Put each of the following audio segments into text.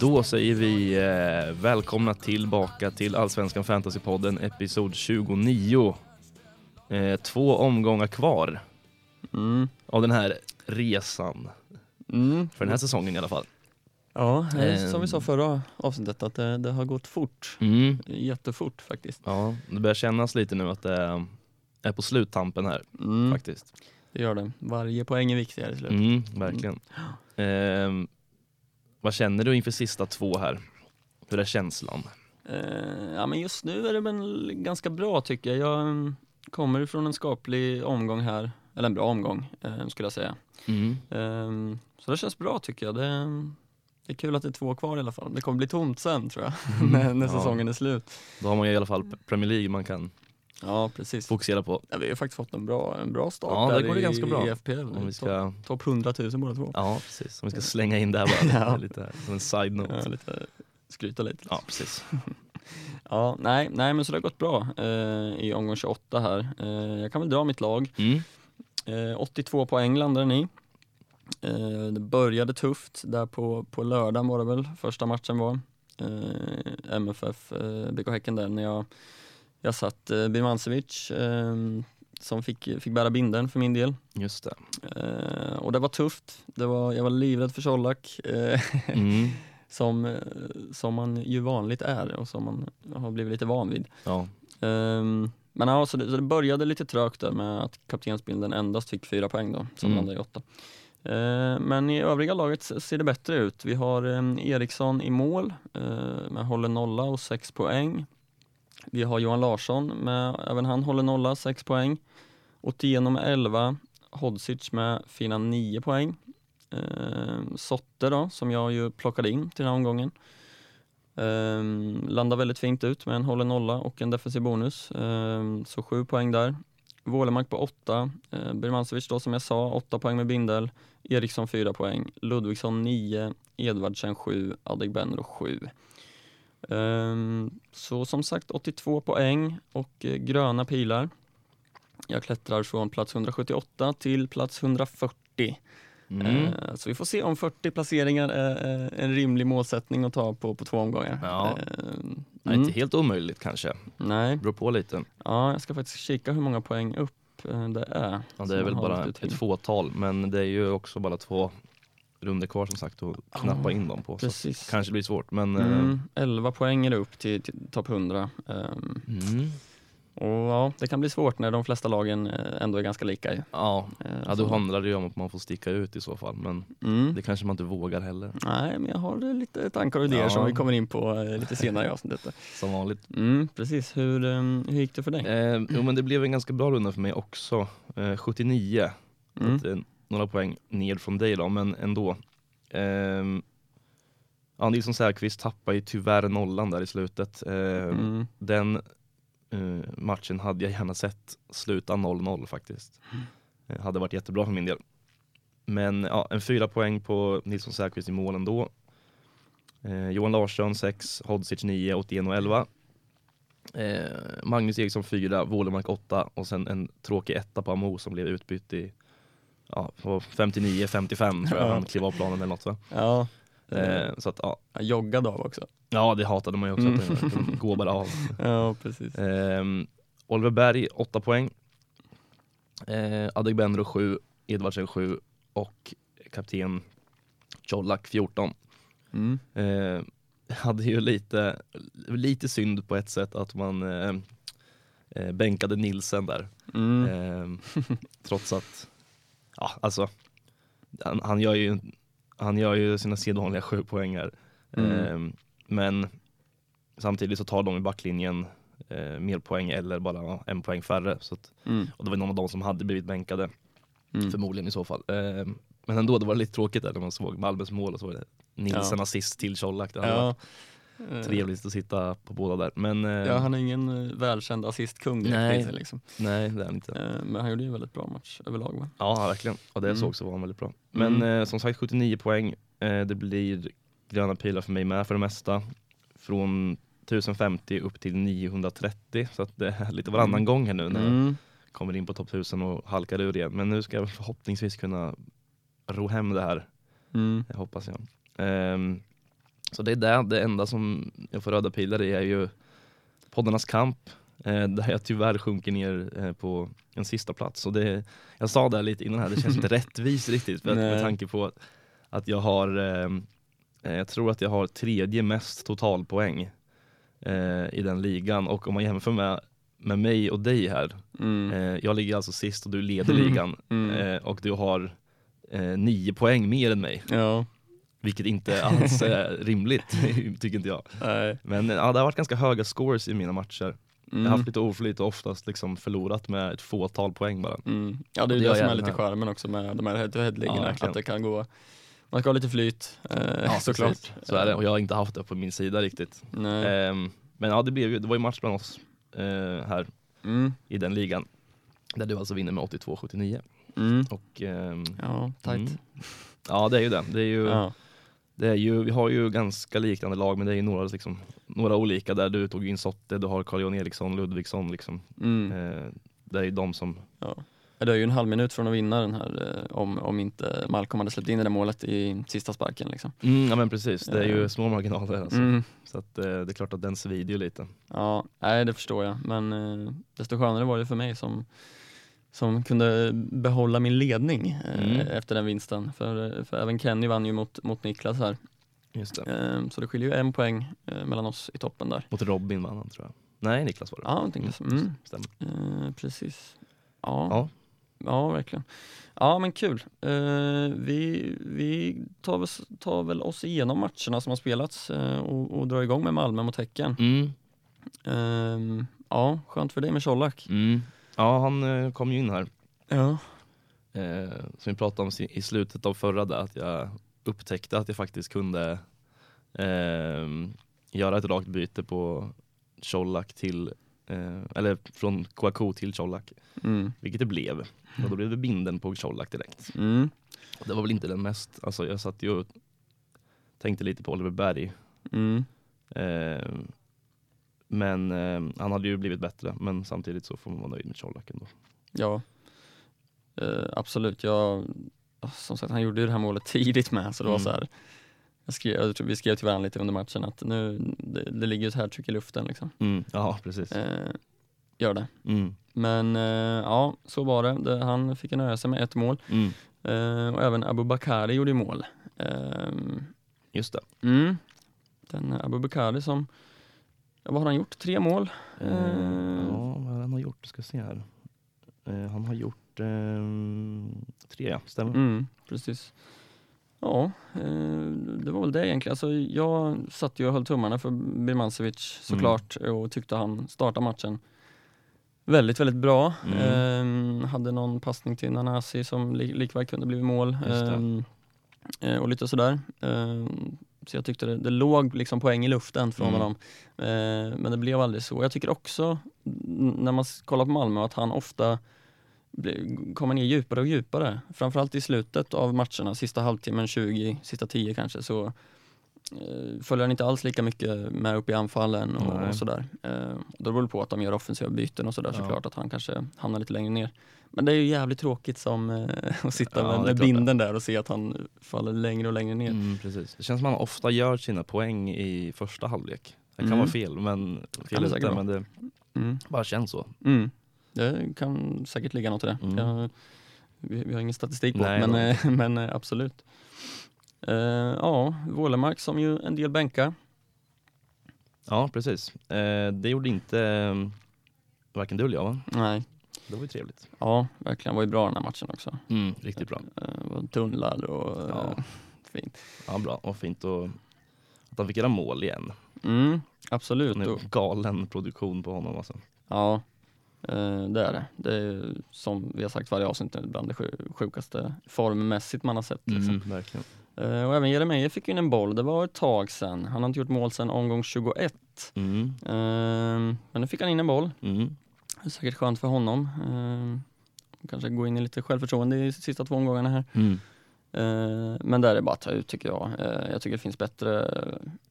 Då säger vi eh, välkomna tillbaka till Allsvenskan Fantasypodden episod 29. Eh, två omgångar kvar Mm. av den här resan, Mm. för den här säsongen i alla fall. Ja, eh, som vi Ehm. sa förra avsnittet att det, det har gått fort. Mm. Jättefort faktiskt. Ja, det börjar kännas lite nu att det är på sluttampen här Mm. faktiskt. Det gör det. Varje poäng är viktigare i slutet. Mm, verkligen. Vad känner du inför sista två här? Hur är känslan? Eh, ja, men just nu är det väl ganska bra tycker jag. Jag mm, kommer ifrån en skaplig omgång här, eller en bra omgång eh, skulle jag säga. Mm. Ehm, så det känns bra tycker jag. Det, det är kul att det är två kvar i alla fall. Det kommer bli tomt sen tror jag, när, när Ja. säsongen är slut. Då har man ju i alla fall Premier League man kan Ja, precis. fokusera på. Ja, vi har faktiskt fått en bra, en bra start Ja, där går det i, ganska bra. i FPL. Om vi Topp ska, top 100 000 båda två. ja precis, om vi ska slänga in det här bara, Ja. lite som en side-note. Ja, lite, skryta lite. Ja, precis. Ja, nej, nej men så det har gått bra eh, i omgång 28 här. Eh, jag kan väl dra mitt lag. Mm. Eh, 82 poäng landade ni. Eh, det började tufft där på, på lördagen var det väl, första matchen var. Eh, MFF, eh, BK Häcken där när jag, jag satt eh, Birmancevic eh, som fick, fick bära binden för min del. Just det. Eh, och det var tufft. Det var, jag var livrädd för Colak. Eh, Mm. som, eh, som man ju vanligt är och som man har blivit lite van vid. Ja. Ehm, men ja, så det, så det började lite trögt där med att kaptensbilden endast fick fyra poäng då, som Mm. landade i åtta. Ehm, men i övriga laget ser det bättre ut. Vi har Eriksson i mål med håller nolla och sex poäng. Vi har Johan Larsson, med, även han håller nolla, 6 poäng. Otieno med 11, Hodzic med fina 9 poäng. Eh, Sotte då, som jag ju plockade in till den här omgången. Eh, landar väldigt fint ut med en hållen nolla och en defensiv bonus, eh, så 7 poäng där. Wålemark på 8, eh, Birmancevic då som jag sa, 8 poäng med bindel. Eriksson 4 poäng, Ludvigsson 9, Edvardsen 7, Adegbenro 7 så som sagt 82 poäng och eh, gröna pilar. Jag klättrar från plats 178 till plats 140. Mm. Eh, Så vi får se om 40 placeringar är en rimlig målsättning att ta på, på två omgångar. Ja. Eh, Nej, mm. inte helt omöjligt kanske. Nej, Beror på lite. ja, jag ska faktiskt kika hur många poäng upp eh, det är. Ja, det är väl bara ett fåtal, men det är ju också bara två runder kvar som sagt att knappa in dem på. Så Precis. kanske blir svårt, men eh, Mm, 11 poäng är det upp till, till topp 100. ehm, mm. och ja, det kan bli svårt när de flesta lagen eh, ändå är ganska lika. ju. ja, Eh, ja, så- då handlar det ju om att man får sticka ut i så fall, men Mm. det kanske man inte vågar heller. Nej, men jag har eh, lite tankar och idéer Ja. som vi kommer in på eh, lite senare i avsnittet. Som vanligt. Mm, precis, hur, ehm, hur gick det för dig? Eh, jo men det blev en ganska bra runda för mig också. Eh, 79, Mm. eh, några poäng ner från dig då, men ändå. Ja, Nilsson Säfqvist tappar ju tyvärr nollan där i slutet. Eh, Mm. Den eh, matchen hade jag gärna sett sluta 0-0 faktiskt. Eh, hade varit jättebra för min del. Men ja, en fyra poäng på Nilsson Säfqvist i mål ändå. Eh, Johan Larsson 6, Hodzic 9, 81 och 11. Eh, Magnus Eriksson 4, Wålemark 8 och sen en tråkig etta på Amo som blev utbytt i ja, på 59-55 tror jag Ja. han klev av planen eller något va? Ja, eh, Eh, så att ja, jag joggade av också. ja det hatade man ju också, Mm. att de- de går bara av. Ja, precis. Ehm, Oliver Berg 8 poäng. Eh, Adegbenro 7, Edvardsen 7 och kapten Colak 14. Mm. Eh, hade ju lite, lite synd på ett sätt att man eh, eh, bänkade Nilsen där. Mm. Ehm, trots att, ja alltså, han, han, gör ju, han gör ju sina sedvanliga sju poängar. Mm. Ehm, men samtidigt så tar de i backlinjen eh, mer poäng eller bara en poäng färre. Så att, Mm. och det var någon av dem som hade blivit bänkade, Mm. förmodligen i så fall. Ehm, men ändå, det var lite tråkigt där när man såg Malmös mål och så var det Nilsen Ja. assist till Colak. Ja. Varit trevligt att sitta på båda där. Men eh, Ja, han är ingen eh, välkänd assistkung Nej. Liksom. nej, det är han inte. Eh, Men han gjorde ju en väldigt bra match överlag va? Ja, verkligen. Och det Mm. såg så var han väldigt bra. Men Mm. eh, som sagt 79 poäng. Eh, det blir gröna pilar för mig med för det mesta. Från 1050 upp till 930. Så att det är lite varannan Mm. gång här nu när jag Mm. kommer in på topp 1000 och halkar ur igen. Men nu ska jag förhoppningsvis kunna ro hem det här, Mm. jag hoppas jag. Ehm, så det är det, det enda som jag får röda pilar i är ju poddarnas kamp, eh, där jag tyvärr sjunker ner eh, på en sista plats. Och det, jag sa det lite innan här, det känns inte rättvist riktigt för att, med tanke på att, att jag har, ehm, eh, jag tror att jag har tredje mest totalpoäng eh, i den ligan och om man jämför med, med mig och dig här, Mm. eh, jag ligger alltså sist och du leder ligan Mm. eh, och du har eh, nio poäng mer än mig. Ja, Vilket inte alls är rimligt, tycker inte jag. nej. Men ja, det har varit ganska höga scores i mina matcher. Jag har Mm. haft lite oflyt och oftast liksom förlorat med ett fåtal poäng bara. Mm. Ja det är det det som är lite charmen också med de här head-to-head-ligorna, verkligen. att det kan gå man ska ha lite flyt, eh, såklart. precis. Så är det, och jag har inte haft det på min sida riktigt. Ehm, men ja, det, blev ju, det var ju match bland oss eh, här Mm. i den ligan. Där du alltså vinner med 82-79. Mm. Och ehm, Ja, tajt. Mm. ja, det är ju det. Det är ju, Ja. Det är ju, vi har ju ganska liknande lag, men det är ju några, liksom, några olika där. Du tog in Sotte, du har Carl-Johan Eriksson, Ludvigsson. Liksom. Mm. Eh, det är ju de som Ja. Det är ju en halv minut från att vinna den här eh, om, om inte Malcolm hade släppt in det där målet i sista sparken. Liksom. Mm, ja men precis, det är ju Eh. små marginaler alltså. Mm. Så att, eh, det är klart att den svider ju lite. Ja, nej det förstår jag. Men desto skönare var det för mig som, som kunde behålla min ledning eh, Mm. efter den vinsten. För, eh, för även Kenny vann ju mot, mot Niklas här. Just det. Eh, så det skiljer ju en poäng eh, mellan oss i toppen där. Mot Robin vann han tror jag. Nej, Niklas var det. Ja, Niklas. Mm. Stämmer. Eh, precis. Ja. Ja. ja, verkligen. Ja, men kul. Eh, vi vi tar, väl, tar väl oss igenom matcherna som har spelats eh, och, och drar igång med Malmö mot Häcken. Mm. Eh, ja, skönt för dig med Colak. Mm. Ja, han eh, kom ju in här. Ja. Eh, som vi pratade om i slutet av förra där, att jag upptäckte att jag faktiskt kunde eh, göra ett rakt byte på Colak till, eh, eller från Kouakou till Colak, Mm. vilket det blev. Och då blev det binden på Colak direkt. Mm. Det var väl inte den mest, alltså jag satt ju och tänkte lite på Oliver Berg. Mm. Men eh, han hade ju blivit bättre, men samtidigt så får man vara nöjd med Colak ändå. Ja, eh, absolut. Jag, som sagt, han gjorde ju det här målet tidigt med, så det var Mm. så här. Jag skrev, jag tror vi skrev till varandra lite under matchen att nu, det, det ligger ett hattrick i luften liksom. Mm. Ja, precis. Eh, gör det. Mm. Men eh, ja, så var det. det. Han fick nöja sig med ett mål. Mm. Eh, och även Abu Bakari gjorde mål. Eh, Just det. mm. Den Abu Bakari som, vad har han gjort? Tre mål? Eh, Eh. ja, vad han har gjort? Ska se här. Eh, han har gjort ehm, tre, ja. Stämmer. Mm, precis. Ja, eh, det var väl det egentligen. Alltså, jag satt ju och höll tummarna för Birmancevic såklart och tyckte han startade matchen väldigt, väldigt bra. Mm. Eh, hade någon passning till Nanasi som li likväl kunde blivit mål. Eh, eh, och lite sådär. Så jag tyckte det, det låg liksom poäng i luften från Mm. honom. Eh, men det blev aldrig så. Jag tycker också när man kollar på Malmö att han ofta kommer ner djupare och djupare. Framförallt i slutet av matcherna, sista halvtimmen, 20, sista 10 kanske, så följer han inte alls lika mycket med upp i anfallen och, och sådär. Eh, då beror det på att de gör offensiva byten och sådär Ja. såklart, att han kanske hamnar lite längre ner. Men det är ju jävligt tråkigt som eh, att sitta Ja, med, binden där och se att han faller längre och längre ner. Mm, precis. Det känns som att han ofta gör sina poäng i första halvlek. Det kan Mm. vara fel, men, fel det ute, men det Mm. bara känns så. Mm. Det kan säkert ligga något i det. Mm. Jag, vi, vi har ingen statistik på Nej, men, det har eh, men eh, absolut. Eh, ja, Wålemark som ju en del bänkar. Ja, precis. Eh, det gjorde inte eh, varken du eller jag, va? Nej, Det var ju trevligt. ja verkligen. var ju bra den här matchen också. Mm, riktigt bra. Eh, var och Ja. eh, fint. Ja, bra. Och fint och, att han fick göra mål igen. Mm, absolut. En galen produktion på honom alltså. ja, eh, det är det. Det är som vi har sagt varje avsnitt bland det sju- sjukaste formmässigt man har sett. Liksom. Mm, verkligen. Eh, och även Jeremejeff fick in en boll. Det var ett tag sedan. Han har inte gjort mål sedan omgång 21. Mm, Eh, men nu fick han in en boll. mm, Det är säkert skönt för honom. Eh, kanske gå in i lite självförtroende i sista två omgångarna här. mm. Eh, men där är bara att ta ut tycker jag. Jag tycker det finns bättre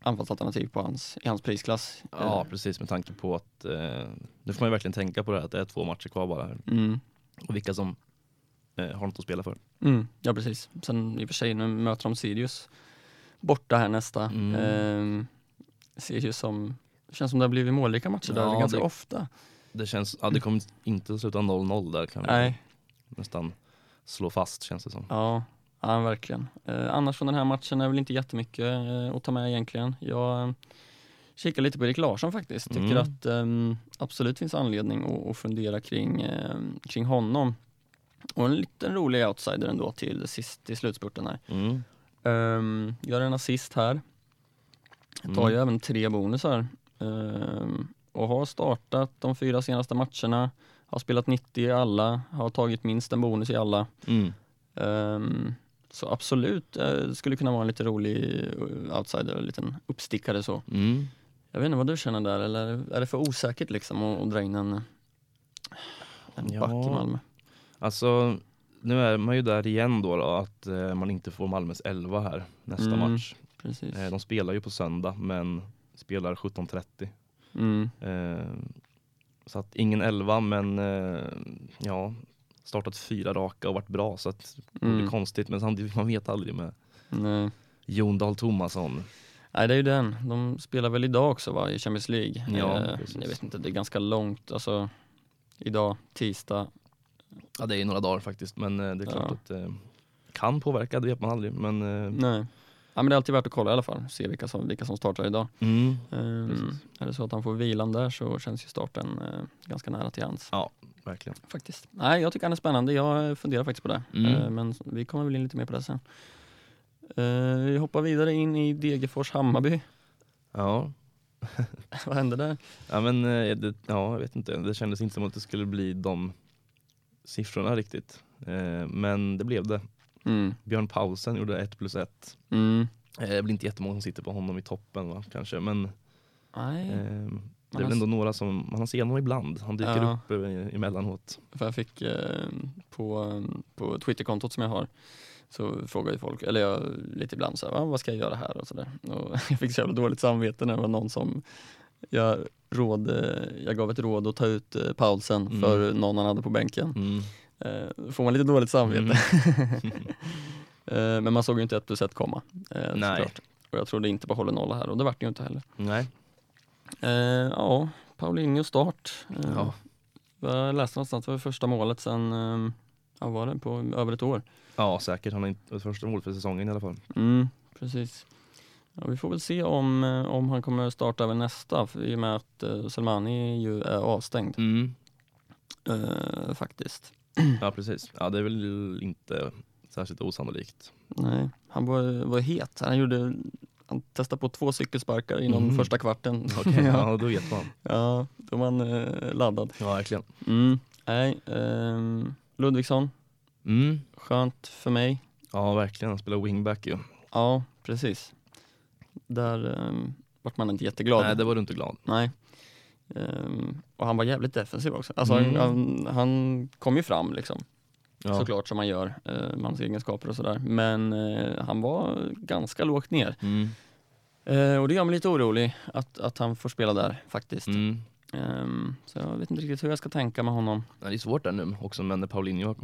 anfallsalternativ på hans, i hans prisklass. Ja, precis med tanke på att eh, nu får man ju verkligen tänka på det här att det är två matcher kvar bara här. Mm, Och vilka som har något att spela för. Mm, ja precis. Sen i och för sig, nu möter de Sirius borta här nästa. Mm. Eh, Sirius som, känns som det har blivit målrika matcher där Ja, ganska det- ofta. Det känns, ja det kommer inte sluta 0-0 där kan vi Nej, nästan slå fast känns det som. ja, ja verkligen. Eh, annars från den här matchen är väl inte jättemycket eh, att ta med egentligen. Jag eh, kikar lite på Erik Larsson faktiskt. Tycker Mm. att ehm, absolut finns anledning att, att fundera kring, ehm, kring honom. Och en liten rolig outsider ändå till, sist, till slutspurten här. Mm. Um, gör en assist här. Tar Mm. ju även tre bonusar. Ehm, och har startat de fyra senaste matcherna. Har spelat 90 i alla, har tagit minst en bonus i alla. Mm. Ehm, så absolut eh, skulle kunna vara en lite rolig eh, outsider, en liten uppstickare så. Mm. Jag vet inte vad du känner där, eller är det för osäkert liksom att, att dra in en, en Ja. back i Malmö? Alltså, nu är man ju där igen då, då att eh, man inte får Malmös 11 här nästa Mm. match. Precis. Eh, de spelar ju på söndag men spelar 17.30. Mm. Eh, så att ingen 11 men eh, ja, startat fyra raka och varit bra så att det blir Mm. konstigt men samtidigt man vet aldrig med Nej. Jon Dahl Tomasson. Nej det är ju den, de spelar väl idag också va, i Champions League. Ja, Eh, jag vet inte, det är ganska långt, alltså idag, tisdag. Ja det är några dagar faktiskt men eh, det är klart Ja. att det kan påverka, det vet man aldrig men eh, Nej. Ja men det är alltid värt att kolla i alla fall, se vilka som, vilka som startar idag. mm, Precis. är det så att han får vilan där så känns ju starten eh, ganska nära till hands. verkligen. Faktiskt. Nej jag tycker han är spännande, jag funderar faktiskt på det. Mm. Eh, men vi kommer väl in lite mer på det sen. Eh, vi hoppar vidare in i Degerfors Hammarby. Ja, Vad hände där? Ja men eh, det, ja, jag vet inte, det kändes inte som att det skulle bli de siffrorna riktigt. Eh, men det blev det. Mm. Björn Paulsen gjorde 1 plus 1. Mm. Eh, det väl inte jättemånga som sitter på honom i toppen va, kanske men Nej, eh, det är väl ändå några som, man ser honom ibland, han dyker Ja. upp eh, emellanåt. för jag fick eh, på, på Twitterkontot som jag har så frågar ju folk, eller jag lite ibland så här, "Va, vad ska jag göra här och sådär. Jag fick så jävla dåligt samvete när det var någon som jag, råd, eh, jag gav ett råd att ta ut eh, Paulsen Mm. för någon han hade på bänken. Mm. Eh, då får man lite dåligt samvete. Mm. Eh, men man såg ju inte ett plus ett komma. Eh, Nej. såklart. Och jag trodde inte på håller nolla här och det vart det ju inte heller. Nej, Eh, ja, Paulinho start. Eh, Ja. Jag läste någonstans, det var första målet sen, eh, ja, var det på över ett år. ja säkert, han har inte första mål för säsongen i alla fall. Mm, precis. Ja, vi får väl se om, eh, om han kommer starta även nästa i och med att eh, Selmani ju är avstängd Mm. eh, faktiskt. Ja precis, ja det är väl inte särskilt osannolikt. Nej, han var, var het. Han gjorde han testade på två cykelsparkar inom Mhm. första kvarten. Okej, ja. ja då vet man. ja, då var man eh, laddad. Ja verkligen. Mm. Nej, ehm, Ludvigsson, Mm. skönt för mig. Ja verkligen, han spelar wingback ju. Ja, precis. Där um, vart man inte jätteglad. Nej det var du inte glad. Nej. Ehm, och han var jävligt defensiv också. Alltså Mm. han, han, kom ju fram liksom, Ja. såklart som man gör, uh, med hans egenskaper och sådär. Men eh, han var ganska lågt ner. Mm. Eh, och det gör mig lite orolig att, att han får spela där faktiskt. Mm. Ehm, så jag vet inte riktigt hur jag ska tänka med honom. Det är svårt där nu också men när Paulinho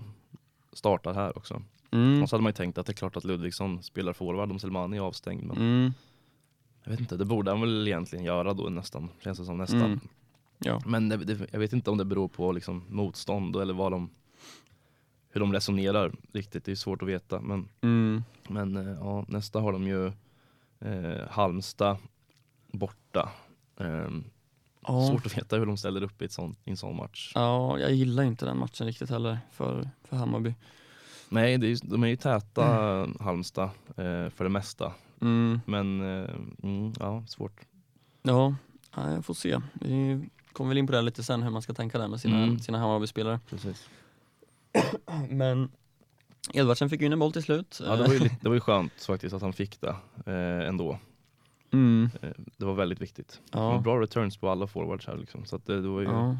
startar här också. Mm. Och så hade man ju tänkt att det är klart att Ludvigsson spelar forward om Selmani är avstängd. Men Mm. Jag vet inte, det borde han väl egentligen göra då nästan. Känns det som nästan. Mm. Ja. Men det, det, jag vet inte om det beror på liksom motstånd eller vad de, hur de resonerar riktigt. Det är svårt att veta. Men, Mm. men eh, ja, nästa har de ju eh, Halmstad borta. Ehm, Ja. Svårt att veta hur de ställer upp i, ett sånt, i en sån match. ja, jag gillar inte den matchen riktigt heller för, för Hammarby. Nej, är, de är ju täta Halmstad eh, för det mesta. Mm. Men eh, mm, ja, svårt. Ja, ja, jag får se. Vi kommer väl in på det lite sen hur man ska tänka där med sina, Mm. sina Hammarby-spelare. Precis. Men Edvardsen fick ju in en boll till slut. Ja, det, var ju lite, det var ju skönt faktiskt att han fick det eh, ändå. Mm. Eh, det var väldigt viktigt. Ja. Bra returns på alla forwards här liksom. Så det, det, var ju, Ja.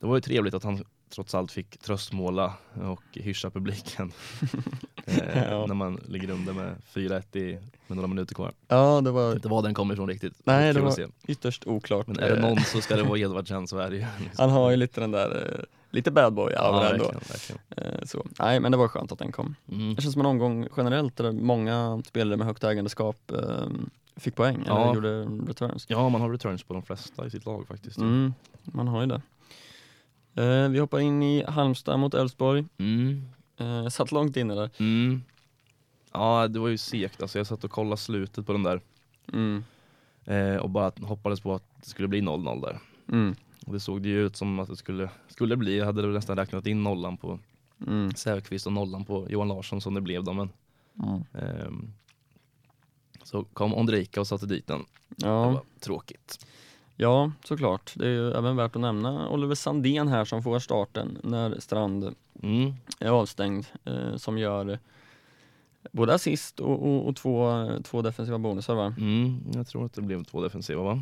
det var ju trevligt att han trots allt fick tröstmåla och hyscha publiken. eh, Ja. När man ligger under med 4-1 i, med några minuter kvar. ja, det var Inte var den kommer ifrån riktigt. Nej, det var- ytterst oklart. Men är det Eh, någon så ska det vara Edvardsen så är det ju. Liksom. Han har ju lite den där, eh, lite bad boy över det ändå. verkligen, verkligen. Eh, så. Nej men det var skönt att den kom. Mm. Det känns som en omgång generellt där många spelare med högt ägandeskap eh, fick poäng Ja. eller gjorde returns. Ja, man har returns på de flesta i sitt lag faktiskt. Mm, man har ju det. Eh, vi hoppar in i Halmstad mot Elfsborg. Mm. Eh, satt långt inne där. Mm. Ja, det var ju segt. Alltså, jag satt och kollade slutet på den där Mm. eh, och bara hoppades på att det skulle bli 0-0 där. Mm. Och det såg det ju ut som att det skulle, skulle bli. Jag hade väl nästan räknat in nollan på Mm. Säfqvist och nollan på Johan Larsson som det blev då. Men, ehm, så kom Ondrejka och satte dit den. Det Ja. var tråkigt. Ja, såklart. Det är ju även värt att nämna Oliver Sandén här som får starten när Strand Mm. är avstängd. Eh, som gör både assist och, och, och två, två defensiva bonusar va? Mm. Jag tror att det blev två defensiva va?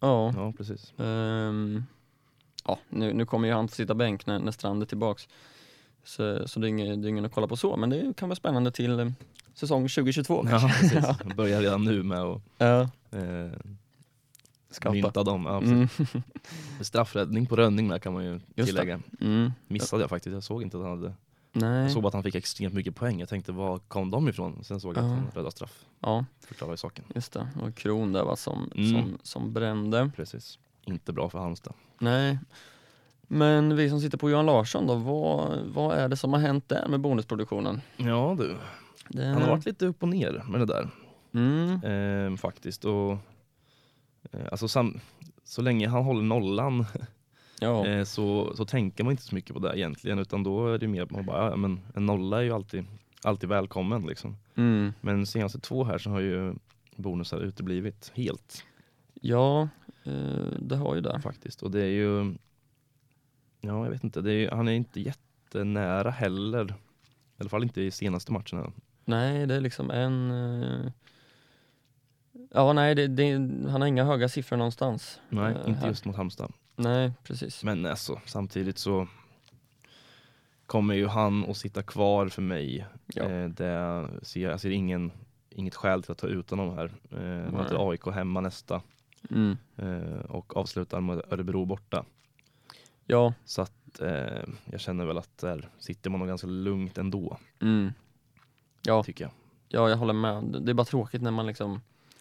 Ja. Ja, precis. Ehm, ja, nu, nu kommer ju han få sitta bänk när, när Strand är tillbaks. Så, så det, är inget, det är ingen att kolla på så, men det kan vara spännande till eh, säsong 2022 Ja, kanske. precis. Jag börjar redan nu med att Ja, eh, skapa. mynta dem. Ja. Mm. Straffräddning på Rönning där kan man ju det. tillägga. Mm. Missade jag faktiskt. Jag såg inte att han hade Nej. Jag såg bara att han fick extremt mycket poäng. Jag tänkte, var kom de ifrån? Sen såg jag att Ja. han räddade straff. Ja, Förklarar ju saken. just det. Och Kron där va, som, Mm. som, som brände. Precis. Inte bra för Halmstad. Nej. Men vi som sitter på Johan Larsson då, vad, vad är det som har hänt där med bonusproduktionen? Ja du, Det... han har varit lite upp och ner med det där. Mm. Ehm, faktiskt. Och, alltså sam, så länge han håller nollan Ja. eh, så, så tänker man inte så mycket på det egentligen. Utan då är det mer att man bara, ja, men en nolla är ju alltid, alltid välkommen. Liksom. Mm. Men senaste två här så har ju bonusar uteblivit helt. Ja, eh, det har ju det. faktiskt. Och det är ju, ja jag vet inte, är, ju- han är inte jättenära heller. I alla fall inte i senaste matcherna. Nej, det är liksom en... Ja, nej, det, det, han har inga höga siffror någonstans. Nej, Eh, inte här. just mot Halmstad. Nej, precis. Men alltså, samtidigt så kommer ju han att sitta kvar för mig. Ja. Eh, det ser, jag ser ingen, inget skäl till att ta ut honom här. Eh, möter. AIK hemma nästa Mm. eh, och avslutar med Örebro borta. Ja, Så att eh, jag känner väl att där sitter man nog ganska lugnt ändå, mm. ja, tycker jag. ja, jag håller med. Det är bara tråkigt när man liksom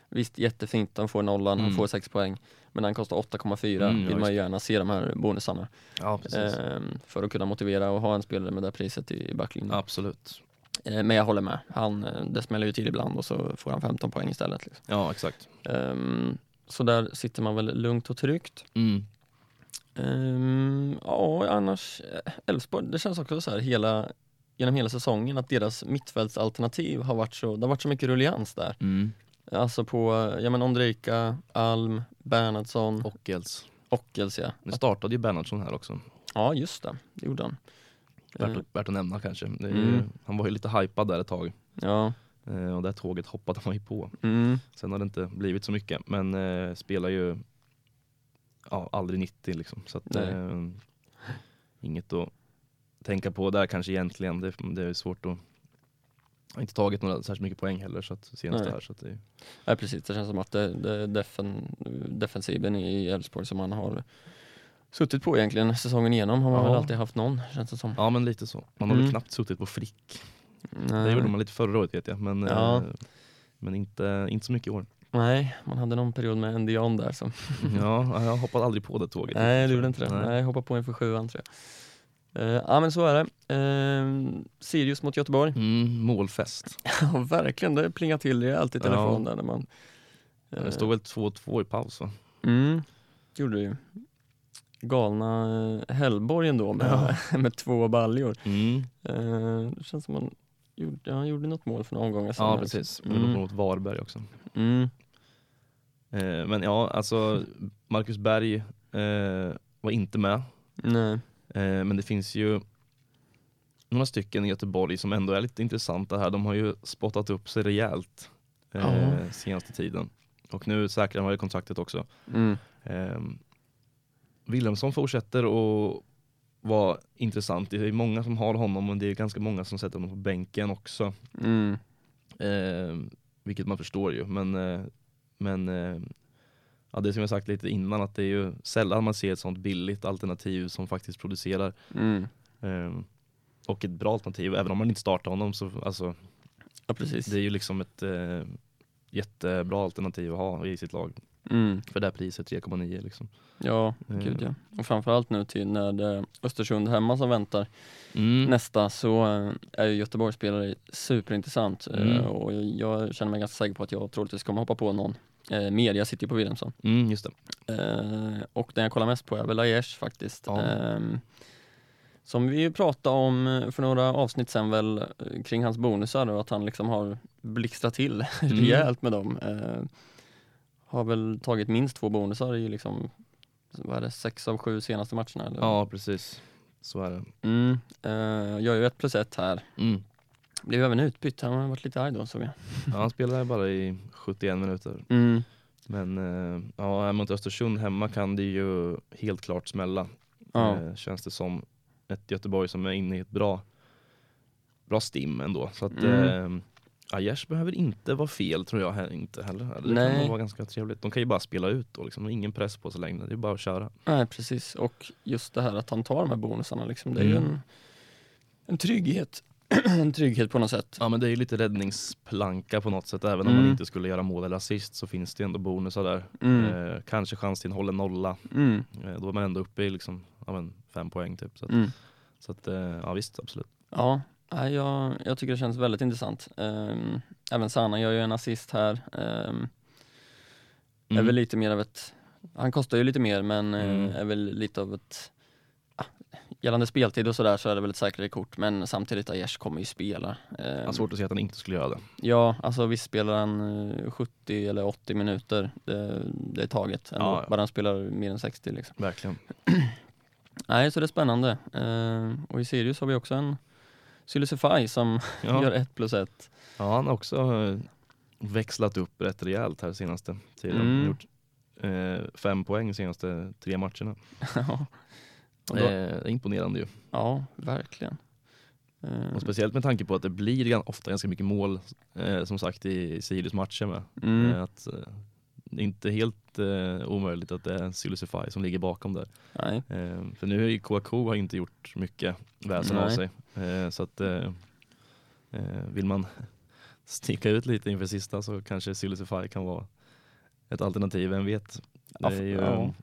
Visst, jättefint, han får nollan, han Mm. får 6 poäng. Men han kostar 8,4 Mm, ja, vill man ju gärna se de här bonusarna. Ja. Ehm, för att kunna motivera och ha en spelare med det priset i backlinjen. Absolut. Eh, men jag håller med. Han, det smäller ju till ibland och så får han 15 poäng istället. Liksom. Ja, exakt. Ehm, så där sitter man väl lugnt och tryggt. Mm. Ehm, ja, annars eh, Elfsborg, det känns också så här hela, genom hela säsongen att deras mittfältsalternativ har varit så, det har varit så mycket rullians där. Mm. Alltså på, ja men Ondrejka, Alm, Bernhardsson, Ockels. Ockels ja. Nu startade ju Bernhardsson här också. Ja just det, det gjorde han. Värt, Eh, värt att nämna kanske. Ju, Mm. Han var ju lite hypad där ett tag. ja. Eh, och det tåget hoppade man ju på. Mm. Sen har det inte blivit så mycket. Men eh, spelar ju ja, aldrig 90 liksom. Så att, eh, inget att tänka på där kanske egentligen. Det, det är svårt att har inte tagit några särskilt mycket poäng heller så att senast Nej. här. Så att det, Ja precis, det känns som att det, det defen, defensiven i Elfsborg som man har suttit på egentligen säsongen igenom har man Ja. väl alltid haft någon känns det som. ja men lite så. Man har väl Mm. knappt suttit på Frick. Nej. Det gjorde man lite förra året vet jag. Men, Ja. eh, men inte, inte så mycket i år. Nej, man hade någon period med en Dion där som Ja, jag hoppade aldrig på det tåget. Nej, du gjorde inte det. Nej. Nej, hoppa på inför sjuan tror jag. Eh, ja men så är det. Uh, Sirius mot Göteborg. Mm, målfest. Ja verkligen, det plingar till rejält i telefon där när man... eh, Det stod väl 2-2 i paus va? Mm, gjorde det ju. Galna eh, Hellborg ändå med, med två baljor. Mm. Eh, det känns som man gjorde, ja, han gjorde något mål för några omgångar sedan. Ja precis, Mm. mm. mot Varberg också. Mm, Eh, men ja, alltså Marcus Berg eh, var inte med. nej. Eh, men det finns ju några stycken i Göteborg som ändå är lite intressanta här. De har ju spottat upp sig rejält eh, Ja. senaste tiden. Och nu säkrar han väl kontraktet också. Mm, Eh, Wilhelmsson fortsätter att vara intressant. Det är många som har honom men det är ganska många som sätter honom på bänken också. mm, Eh, vilket man förstår ju. Men, eh, men eh, ja, det som jag sagt lite innan att det är ju sällan man ser ett sånt billigt alternativ som faktiskt producerar. Mm. Ehm, och ett bra alternativ, även om man inte startar honom så alltså, Ja precis. det är ju liksom ett eh, jättebra alternativ att ha i sitt lag. Mm. För det här priset 3,9 liksom. Ja, Mm. gud ja. Och framförallt nu till när det är Östersund hemma som väntar Mm. nästa så eh, är ju Göteborgs spelare superintressant eh, Mm. och jag känner mig ganska säker på att jag troligtvis kommer hoppa på någon eh, mer. Jag sitter ju på Wilhelmsson. Mm, just det. Eh, och den jag kollar mest på är väl Aiesh faktiskt. Ja. Ehm, som vi ju pratade om eh, för några avsnitt sen väl eh, kring hans bonusar och att han liksom har blixtrat till Mm. rejält med dem. Eh, har väl tagit minst två bonusar i liksom, vad är det, sex av sju senaste matcherna eller? Ja, precis. Så är det. Mm, eh, jag gör ju ett plus ett här. Mm. Blev även utbytt, han har varit lite arg då såg jag. Ja, han spelade bara i 71 minuter. Mm. Men eh, ja, mot Östersund hemma kan det ju helt klart smälla. Ja. Eh, känns det som ett Göteborg som är inne i ett bra, bra stim ändå. Så att Mm. Aiesh behöver inte vara fel tror jag här inte heller. Det Nej. kan nog vara ganska trevligt. De kan ju bara spela ut då liksom. Ingen press på sig längre. Det är bara att köra. Nej precis, och just det här att han tar de här bonusarna liksom, det är ju Mm. en, en trygghet. en trygghet på något sätt. Ja men det är ju lite räddningsplanka på något sätt. Även om Mm. man inte skulle göra mål eller assist så finns det ändå bonusar där. Mm. Eh, kanske chans till en hållen nolla. Mm. Eh, då är man ändå uppe i liksom, ja, men fem poäng typ. Så, att, Mm. så att, eh, ja visst absolut. Ja, jag, jag tycker det känns väldigt intressant. Ehm, även Sanna gör ju en assist här. Um, Är Mm. väl lite mer av ett, han kostar ju lite mer men eh, Mm. är väl lite av ett ah, Gällande speltid och sådär så är det väl ett säkrare kort men samtidigt Aiesh kommer ju spela. Ehm, Ja, svårt att se att han inte skulle göra det. Ja, alltså visst spelar han eh, 70 eller 80 minuter, det, det är taget ändå. Ja, ja. Bara han spelar mer än 60 liksom. Verkligen. Nej, så det är spännande. Ehm, och i Sirius har vi också en Sylisify som Ja. gör ett plus ett. Ja, han har också eh, växlat upp rätt rejält här senaste tiden. Mm. Gjort eh, fem poäng senaste tre matcherna. ja, då, Eh, imponerande ju. ja, verkligen. Ehm, Och speciellt med tanke på att det blir ofta ganska mycket mål eh, som sagt i Sirius matcher med. mm, Eh, att, eh, det är inte helt eh, omöjligt att det är Silusify som ligger bakom där. nej. Eh, för nu har ju KK har inte gjort mycket väsen av sig. Eh, så att eh, eh, vill man sticka ut lite inför sista så kanske Silusify kan vara ett alternativ, vem vet. Det är ju ja.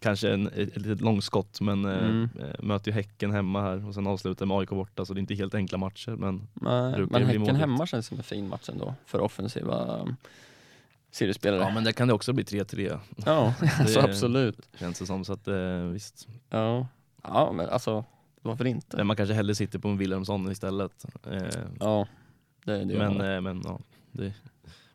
kanske en, ett, ett litet långskott men eh, Mm. eh, möter ju Häcken hemma här och sen avslutar med AIK borta så det är inte helt enkla matcher men Nej, men Häcken hemma känns som en fin match ändå för offensiva Sirius-spelare. ja men det kan det också bli 3-3 Ja, alltså Det- absolut. känns det som så att eh, visst. Ja. ja, men alltså varför inte? Men man kanske hellre sitter på en Wilhelmsson istället. Eh, Ja, det, det men man. eh, men ja, det är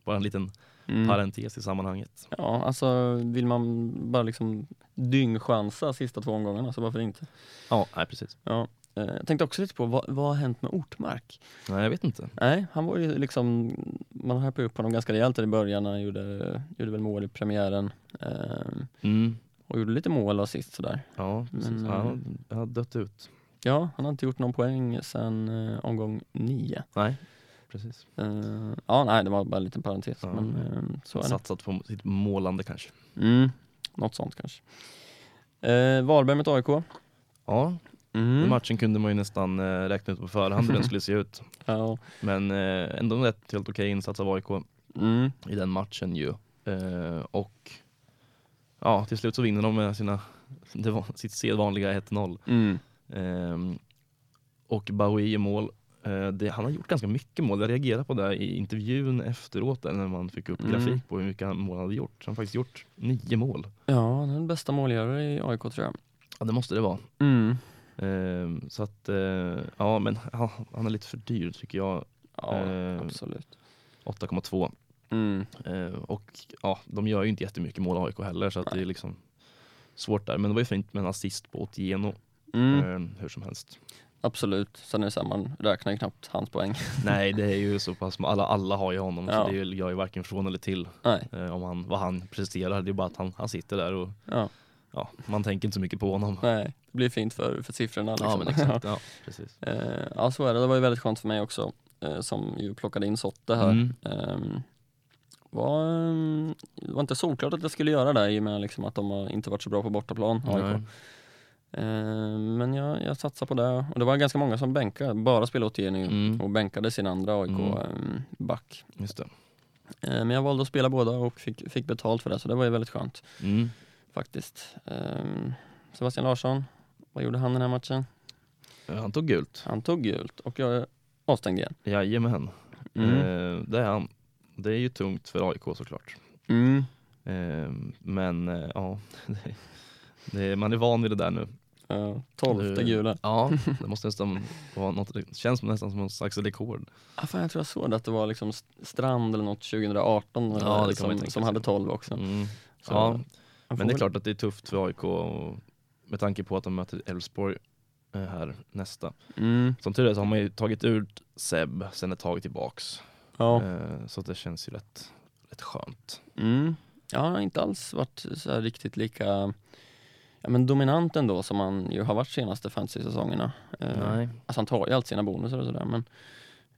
bara en liten Mm. parentes i sammanhanget. Ja, alltså vill man bara liksom dyngchansa sista två omgångarna så varför inte? Ja, nej precis. Ja. Eh, Jag tänkte också lite på vad, vad har hänt med Ortmark? Nej jag vet inte. Nej, han var ju liksom, man hypade upp honom ganska rejält i början, han gjorde, gjorde väl mål i premiären eh, Mm. och gjorde lite mål och sist sådär. Ja, precis. Men, eh, han har- har dött ut. Ja, han har inte gjort någon poäng sedan omgång nio. Nej, precis. Eh, ja, nej, det var bara en liten parentes, Ja. men eh, så. Satsat på sitt målande kanske. Mm, något sånt kanske. Eh, Varberg mot AIK. Ja, den Mm. matchen kunde man ju nästan eh, räkna ut på förhand hur den skulle se ut. Ja. Men eh, ändå en rätt helt okej insats av AIK Mm. i den matchen ju. Eh, och ja, till slut så vinner de med sina, det var, sitt sedvanliga 1-0. Mm. Ehm, och Baui i mål. Eh, det, han har gjort ganska mycket mål. Jag reagerade på det i intervjun efteråt där, när man fick upp Mm. grafik på hur mycket han- mål han hade gjort. Han har faktiskt gjort nio mål. Ja, han är den bästa målgörare i AIK tror jag. Ja det måste det vara. Mm. Ehm, så att, eh, ja men ja, han är lite för dyr tycker jag. Ja, Eh, absolut. 8,2. Mm. Eh, och ja, de gör ju inte jättemycket mål AIK heller så att det är liksom svårt där. Men det var ju fint med en assist på Otieno. Mm. Eh, hur som helst. Absolut. Sen är det så här, man räknar ju knappt hans poäng. Nej det är ju så pass, alla, alla har ju honom Ja. så det gör ju varken från eller till eh, om han, vad han presterar. Det är bara att han, han sitter där och Ja. ja, man tänker inte så mycket på honom. Nej, blir fint för, för siffrorna. Liksom. Ja men exakt, ja precis. Eh, ja, så är det. Det var ju väldigt skönt för mig också, eh, som ju plockade in Sotte här. Mm. Ehm, var, mm, det var inte solklart att det skulle göra det i och med liksom att de har inte varit så bra på bortaplan. AIK. Nej. Eh, Men jag, jag satsar på det och det var ganska många som bänkade, bara spelade Otieno Mm. och bänkade sin andra Mm. AIK-back. Just det. Men jag valde att spela båda och fick, fick betalt för det så det var ju väldigt skönt Mm. faktiskt. Sebastian Larsson, vad gjorde han den här matchen? Ja, Han tog gult. Han tog gult och jag avstängd igen. Jajamän. Mm. Eh, det är han. Det är ju tungt för AIK såklart. Mm. Eh, men eh, ja, det, det, man är van vid det där nu. Ja, tolfte Eh, gula. Ja, det måste nästan vara något, det känns nästan som någon slags rekord. Ah, fan, jag tror jag såg att det var liksom Strand eller något 2018 Ja, det som, som hade 12 också. Mm. Så Ja, men det är klart att det är tufft för AIK och med tanke på att de möter Elfsborg eh, här nästa. Mm, Som tur är så har man ju tagit ut Seb sen ett tag tillbaks. ja. Eh, så det känns ju rätt, rätt skönt. Mm. Ja, han har inte alls varit så riktigt lika ja, men dominant ändå som han ju har varit senaste fantasy-säsongerna. Eh, Nej. Alltså han tar ju alltid sina bonusar och sådär men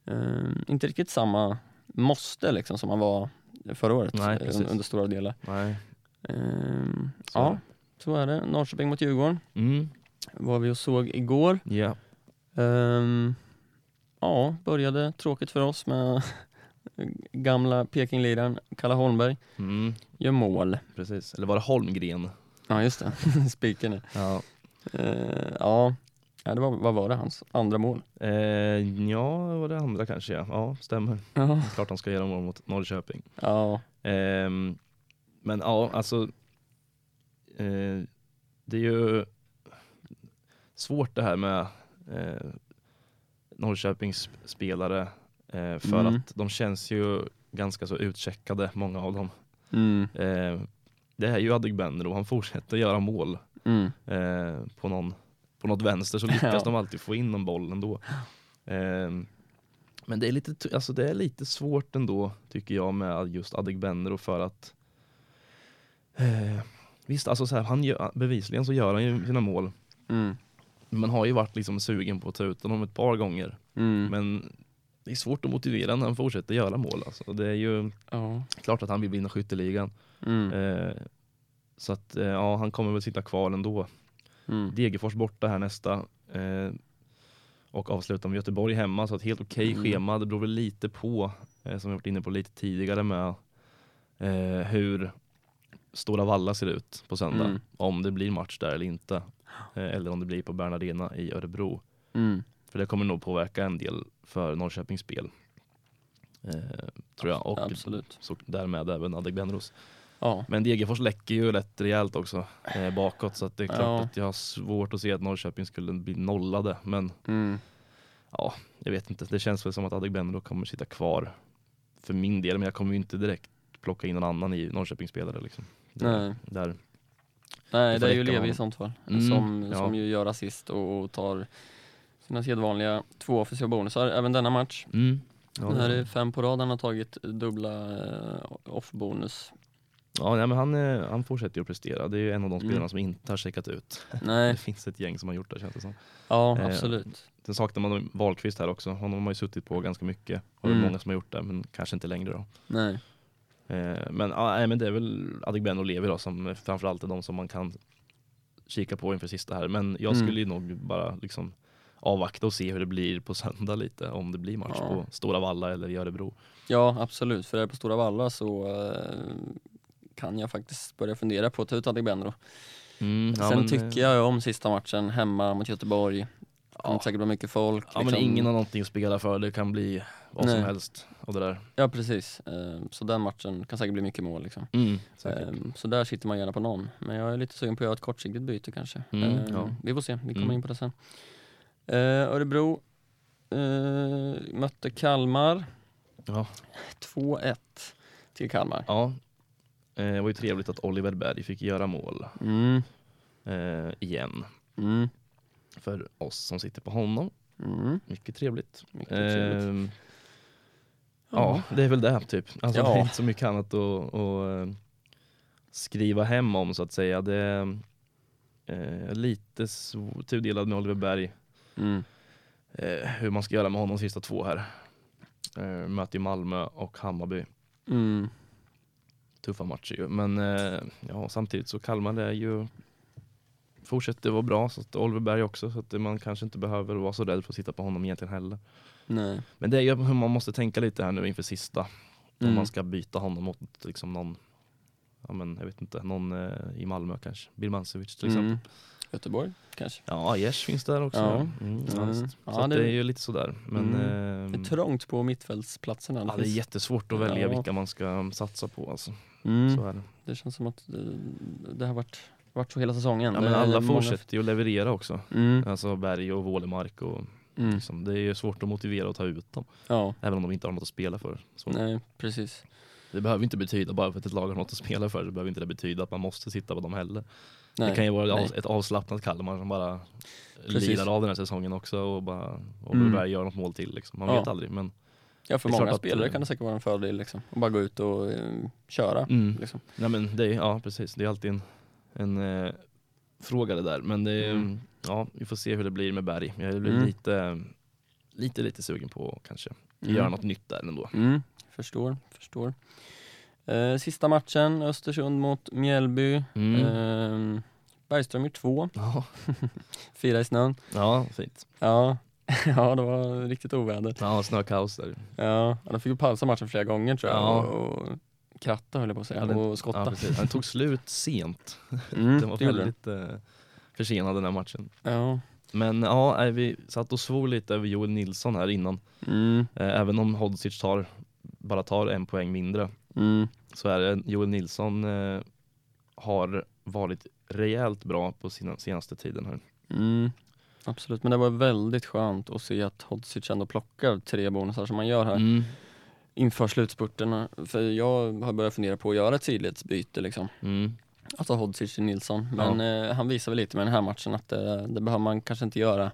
eh, inte riktigt samma måste liksom som han var förra året Nej, under stora delar. Nej. Eh, ja, så är det. Norrköping mot Djurgården Mm. var vi och såg igår. Ja. Ehm, ja, började tråkigt för oss med gamla Pekingliraren Kalle Holmberg. Mm. Gör mål. Precis. Eller var det Holmgren? Ja just det, spiken. Ja. Eh, ja, ja det var, vad var det hans andra mål? Eh, ja, var det andra kanske ja. Ja, stämmer. Ja, Klart de ska göra mål mot Norrköping. ja, Ehm, men ja, alltså eh, det är ju svårt det här med eh, Norrköpings spelare eh, för Mm. att de känns ju ganska så utcheckade, många av dem. mm, Eh, det är ju Adegbenro, han fortsätter göra mål mm, eh, på, någon, på något vänster så lyckas Ja. de alltid få in någon boll ändå. Eh, men det är, lite, alltså det är lite svårt ändå tycker jag med just Adegbenro för att eh, Visst, alltså så här, han gör, bevisligen så gör han ju sina mål. mm, Man har ju varit liksom sugen på att ta ut honom ett par gånger. mm. Men det är svårt att motivera när han fortsätter göra mål. Alltså. Det är ju Ja, klart att han vill vinna skytteligan. mm, Eh, så att eh, ja, han kommer väl sitta kvar ändå. mm, Degerfors borta här nästa. Eh, och avslutar med Göteborg hemma. Så ett helt okej Mm. schema. Det beror väl lite på, eh, som vi varit inne på lite tidigare med eh, hur Stora Valla ser ut på söndag. Mm. Om det blir match där eller inte. Eh, eller om det blir på Bernardena i Örebro. mm. För det kommer nog påverka en del för Norrköpings spel. Eh, tror jag. Och Absolut. så därmed även Adegbenros. Ja, Men Degerfors läcker ju rätt rejält också eh, bakåt så det är klart Ja. att jag har svårt att se att Norrköping skulle bli nollade. Men mm, ja, jag vet inte. Det känns väl som att Adegbenro kommer sitta kvar för min del. Men jag kommer ju inte direkt plocka in någon annan i Norrköpingsspelare. Liksom. Nej. Där. nej Det det är ju Levi i sånt fall. Mm, som, ja. som ju gör assist och, och tar sina sedvanliga två offensiva bonusar även denna match. Mm. Ja, det här är fem på rad han har tagit dubbla eh, off-bonus. ja nej, men han, eh, han fortsätter ju att prestera. Det är ju en av de Mm. spelarna som inte har checkat ut. Nej, Det finns ett gäng som har gjort det känns det som. ja Eh, absolut. Sen saknar man Wahlqvist här också. Honom har man ju suttit på ganska mycket. Har mm. Mm. många som har gjort det, men kanske inte längre då. Nej. Eh, men, nej, men det är väl Adegbenro och Levi då som framförallt är de som man kan kika på inför sista här. Men jag Mm. skulle ju nog bara liksom avvakta och se hur det blir på söndag lite. Om det blir match Ja. på Stora Valla eller i Örebro. Ja absolut, för är det på Stora Valla så eh, kan jag faktiskt börja fundera på att ta ut Adegbenro. Mm, ja, Sen men, tycker eh, jag om sista matchen hemma mot Göteborg. Det kommer Ja. säkert bli mycket folk. Ja men liksom. ingen har någonting att spela för. Det kan bli vad som Nej. helst. Och det där. Ja precis, Eh, så den matchen kan säkert bli mycket mål liksom. Mm, säkert. Eh, Så där sitter man gärna på någon. Men jag är lite sugen på att göra ett kortsiktigt byte kanske. Mm, Eh, ja. Vi får se, vi kommer Mm. in på det sen. Örebro eh, mötte Kalmar. Ja. 2-1 till Kalmar. ja. Eh, Det var ju trevligt att Oliver Berg fick göra mål Mm, eh, igen. mm, För oss som sitter på honom. mm. Mycket trevligt. Mycket trevligt. Ja, det är väl det typ. Alltså, Ja. Det är inte så mycket annat att, att eh, skriva hem om så att säga. Det är eh, lite tudelad med Oliver Berg. Mm. Eh, hur man ska göra med honom de sista två här. Eh, möter ju Malmö och Hammarby. Mm. tuffa matcher ju. Men eh, ja, samtidigt så Kalmar är ju fortsätter vara bra, så att Oliver Berg också, så att man kanske inte behöver vara så rädd för att sitta på honom egentligen heller. Nej. Men det är ju hur man måste tänka lite här nu inför sista. Om Mm. man ska byta honom mot liksom någon, ja men jag vet inte, någon eh, i Malmö kanske. Birmancevic till exempel. Mm. Göteborg kanske? Ja, Aiesh finns där också. Ja. Mm, Mm. Så Ja, att det- det är ju lite sådär. Men Mm. ehm, Det är trångt på mittfältsplatserna. ja, det är jättesvårt att välja Ja. vilka man ska satsa på. Alltså. mm. Så är det. Det känns som att det, det har varit, varit så hela säsongen. Ja, men alla fortsätter ju att leverera också. Mm. Alltså Berg och Wålemark. Och, Mm. liksom, det är ju svårt att motivera och ta ut dem. Ja, Även om de inte har något att spela för. Så nej precis. Det behöver inte betyda, bara för att ett lag har något att spela för, så behöver inte det betyda att man måste sitta på dem heller. Nej. Det kan ju vara nej. ett av- ett avslappnat Kalmar som bara Precis. lirar av den här säsongen också och bara och Mm. Gör något mål till. Liksom. Man Ja. vet aldrig. Men, Ja för många klart att, spelare eh, kan det säkert vara en fördel liksom. Att bara gå ut och eh, köra. mm. Liksom. Nej, men det är, ja, precis. Det är alltid en, en eh, fråga det där. Men det Mm. Ja, vi får se hur det blir med Berg. Jag blir Mm. lite, lite, lite sugen på att kanske Mm. göra något nytt där ändå. Mm. Förstår, förstår. Eh, sista matchen, Östersund mot Mjällby. Mm. Eh, Bergström gjort två, Ja, fyra i snön. ja, fint. Ja. ja, det var riktigt oväder. Ja, snökaos där. Ja, de fick ju pausa matchen flera gånger tror jag. Ja. Och, och kratta höll jag på att säga, Ja, det- och Ja, skotta. precis. Den tog slut sent. Mm, Den var det gjorde den. Försenad den här matchen. Ja. Men ja, vi satt och svor lite över Joel Nilsson här innan. Mm, Eh, även om Hodzic tar, bara tar en poäng mindre mm, så är det Joel Nilsson eh, har varit rejält bra på sina senaste tiden här. mm. Absolut, men det var väldigt skönt att se att Hodzic ändå plockar tre bonusar som man gör här Mm. inför slutspurterna. För jag har börjat fundera på att göra ett sidledsbyte liksom. Mm. Alltså Hodzic Nilsson. Men eh, han visar väl lite med den här matchen att det, det behöver man kanske inte göra.